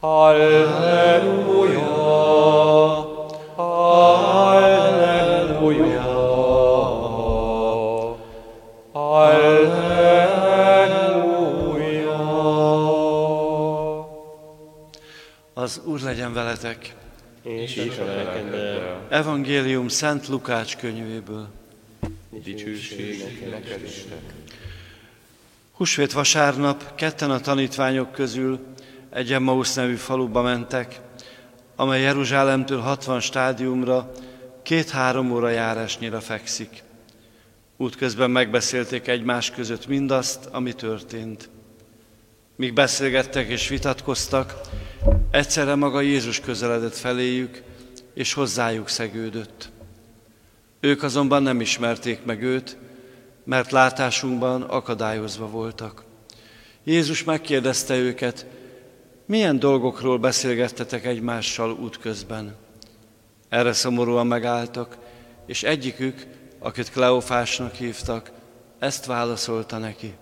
Halleluja! Halleluja! Halleluja! Az Úr legyen veletek. és is. Evangélium Szent Lukács könyvéből. Dicsőség neked, Isten. Husvét vasárnap ketten a tanítványok közül egy Emmaus nevű faluba mentek, amely Jeruzsálemtől 60 stádiumra két-három óra járásnyira fekszik. Útközben megbeszélték egymás között mindazt, ami történt. Míg beszélgettek és vitatkoztak, egyszerre maga Jézus közeledett feléjük, és hozzájuk szegődött. Ők azonban nem ismerték meg őt, mert látásunkban akadályozva voltak. Jézus megkérdezte őket, milyen dolgokról beszélgettetek egymással útközben. Erre szomorúan megálltak, és egyikük, akit Kleofásnak hívtak, ezt válaszolta neki.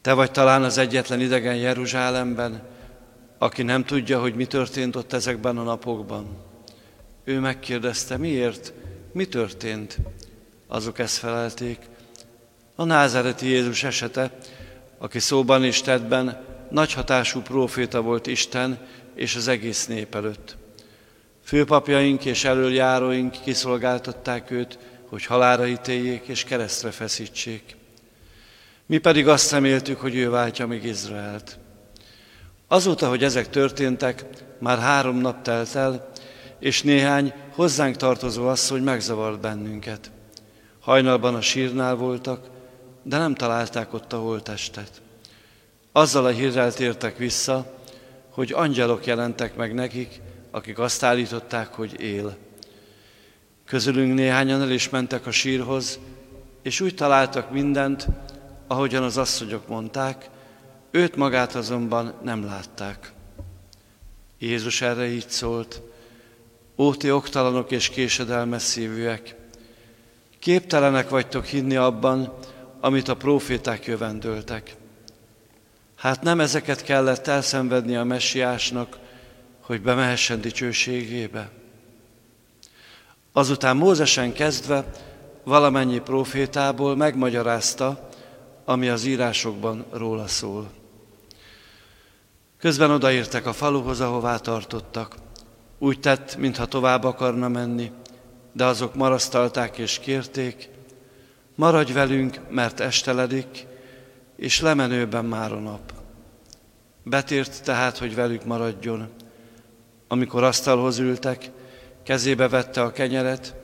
Te vagy talán az egyetlen idegen Jeruzsálemben, aki nem tudja, hogy mi történt ott ezekben a napokban. Ő megkérdezte, miért, mi történt? Azok ezt felelték. A názereti Jézus esete, aki szóban és tettben nagy hatású próféta volt Isten és az egész nép előtt. Főpapjaink és elöljáróink kiszolgáltatták őt, hogy halára ítéljék és keresztre feszítsék. Mi pedig azt reméltük, hogy ő váltja meg Izraelt. Azóta, hogy ezek történtek, már három nap telt el, és néhány hozzánk tartozó asszony megzavart bennünket. Hajnalban a sírnál voltak, de nem találták ott a holttestet. Azzal a hírrel tértek vissza, hogy angyalok jelentek meg nekik, akik azt állították, hogy él. Közülünk néhányan el is mentek a sírhoz, és úgy találtak mindent, ahogyan az asszonyok mondták, őt magát azonban nem látták. Jézus erre így szólt, Ó, ti oktalanok és késedelmes szívűek, képtelenek vagytok hinni abban, amit a proféták jövendöltek. Hát nem ezeket kellett elszenvedni a messiásnak, hogy bemehessen dicsőségébe. Azután Mózesen kezdve valamennyi profétából megmagyarázta, ami az írásokban róla szól. Közben odaértek a faluhoz, ahová tartottak. Úgy tett, mintha tovább akarna menni, de azok marasztalták és kérték, maradj velünk, mert esteledik, és lemenőben már a nap. Betért tehát, hogy velük maradjon. Amikor asztalhoz ültek, kezébe vette a kenyeret,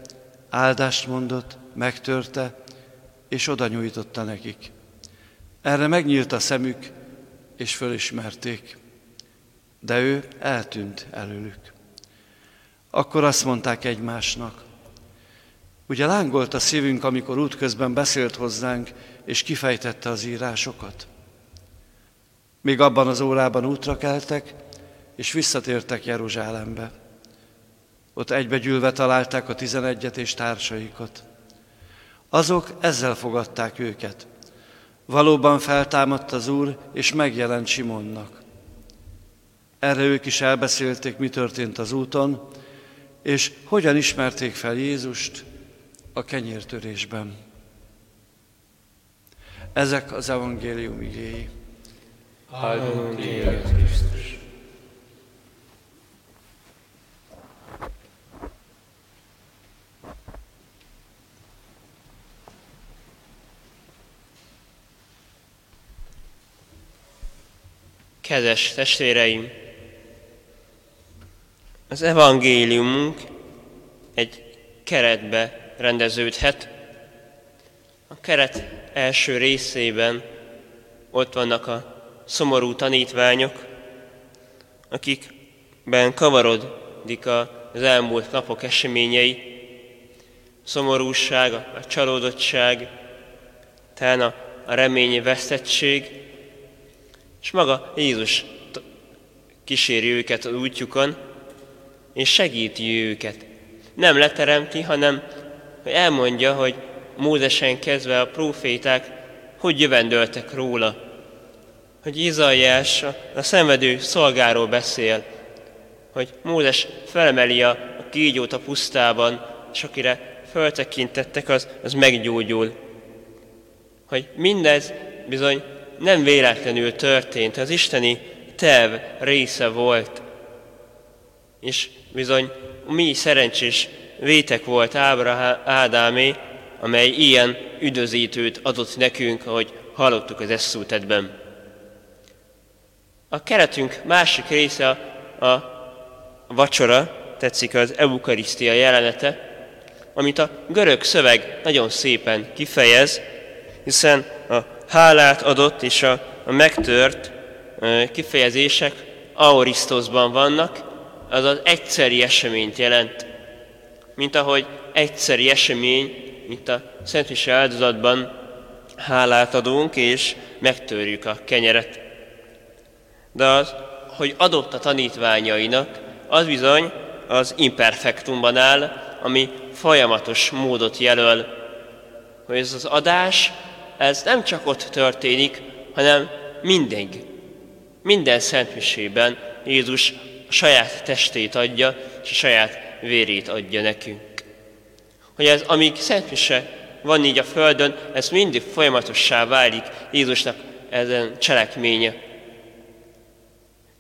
áldást mondott, megtörte, és oda nyújtotta nekik. Erre megnyílt a szemük, és fölismerték, de ő eltűnt előlük. Akkor azt mondták egymásnak, ugye lángolt a szívünk, amikor útközben beszélt hozzánk, és kifejtette az írásokat. Még abban az órában útra keltek, és visszatértek Jeruzsálembe. Ott egybegyűlve találták a tizenegyet és társaikat. Azok ezzel fogadták őket. Valóban feltámadt az Úr, és megjelent Simonnak. Erre ők is elbeszélték, mi történt az úton, és hogyan ismerték fel Jézust a kenyértörésben. Ezek az evangélium igéi. Áldunk téged, Krisztus. Kedves testvéreim! Az evangéliumunk egy keretbe rendeződhet. A keret első részében ott vannak a szomorú tanítványok, akikben kavarodik az elmúlt napok eseményei, szomorúság, a csalódottság, talán a, remény vesztettség, és maga Jézus kíséri őket az útjukon, és segíti őket. Nem leteremti, hanem hogy elmondja, hogy Mózesen kezdve a proféták hogy jövendöltek róla. hogy Izaiás a szenvedő szolgáról beszél, hogy Mózes felemeli a, a kígyót a pusztában, és akire föltekintettek, az, az meggyógyul. Hogy mindez bizony nem véletlenül történt, az isteni terv része volt. És bizony mi szerencsés vétek volt Ábra Ádámé, amely ilyen üdözítőt adott nekünk, ahogy hallottuk az eszútetben. A keretünk másik része a, vacsora, tetszik az eukarisztia jelenete, amit a görög szöveg nagyon szépen kifejez, hiszen a hálát adott és a, megtört kifejezések aorisztoszban vannak, azaz egyszeri eseményt jelent. Mint ahogy egyszeri esemény, mint a Szent áldozatban hálát adunk és megtörjük a kenyeret. De az, hogy adott a tanítványainak, az bizony az imperfektumban áll, ami folyamatos módot jelöl, hogy ez az adás, ez nem csak ott történik, hanem mindig, minden szentmisében Jézus a saját testét adja, és a saját vérét adja nekünk. Hogy ez, amíg szentmise van így a Földön, ez mindig folyamatossá válik Jézusnak ezen cselekménye.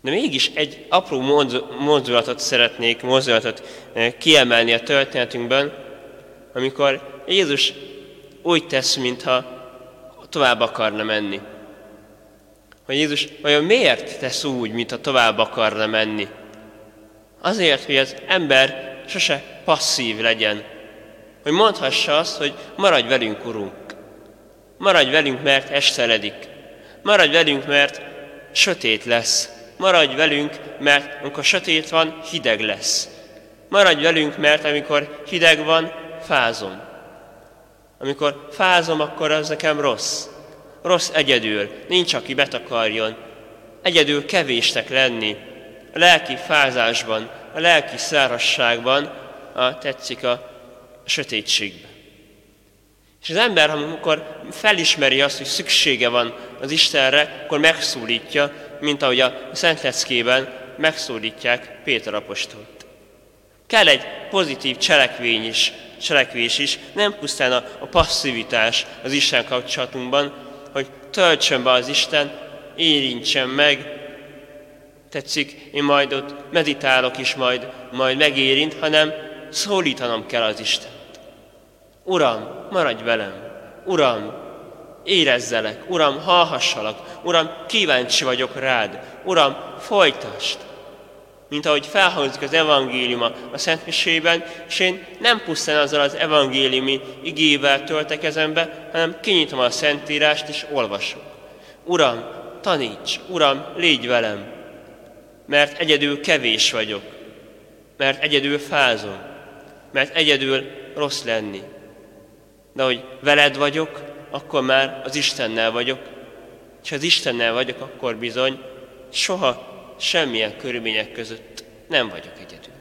De mégis egy apró mozdulatot szeretnék, mozdulatot eh, kiemelni a történetünkben, amikor Jézus úgy tesz, mintha tovább akarna menni. Hogy Jézus vajon miért tesz úgy, mintha tovább akarna menni? Azért, hogy az ember sose passzív legyen. Hogy mondhassa azt, hogy maradj velünk, Urunk. Maradj velünk, mert esteledik. Maradj velünk, mert sötét lesz. Maradj velünk, mert amikor sötét van, hideg lesz. Maradj velünk, mert amikor hideg van, fázom. Amikor fázom, akkor az nekem rossz. Rossz egyedül, nincs, aki betakarjon. Egyedül kevésnek lenni, a lelki fázásban, a lelki szárasságban, a, tetszik a sötétségben. És az ember, amikor felismeri azt, hogy szüksége van az Istenre, akkor megszólítja, mint ahogy a Szent Leckében megszólítják Péter apostolt. Kell egy pozitív cselekvény is, cselekvés is, nem pusztán a, a passzivitás az Isten kapcsolatunkban, hogy töltsön be az Isten, érintsen meg, tetszik, én majd ott meditálok is, majd, majd megérint, hanem szólítanom kell az Istent. Uram, maradj velem! Uram, érezzelek! Uram, hallhassalak! Uram, kíváncsi vagyok rád! Uram, folytasd! Mint ahogy felhangzik az evangélium a Szent Misében, és én nem pusztán azzal az evangéliumi igével töltek kezembe, hanem kinyitom a Szentírást és olvasok. Uram, taníts! Uram, légy velem! Mert egyedül kevés vagyok. Mert egyedül fázom. Mert egyedül rossz lenni. De hogy veled vagyok, akkor már az Istennel vagyok, és ha az Istennel vagyok, akkor bizony soha semmilyen körülmények között nem vagyok egyedül.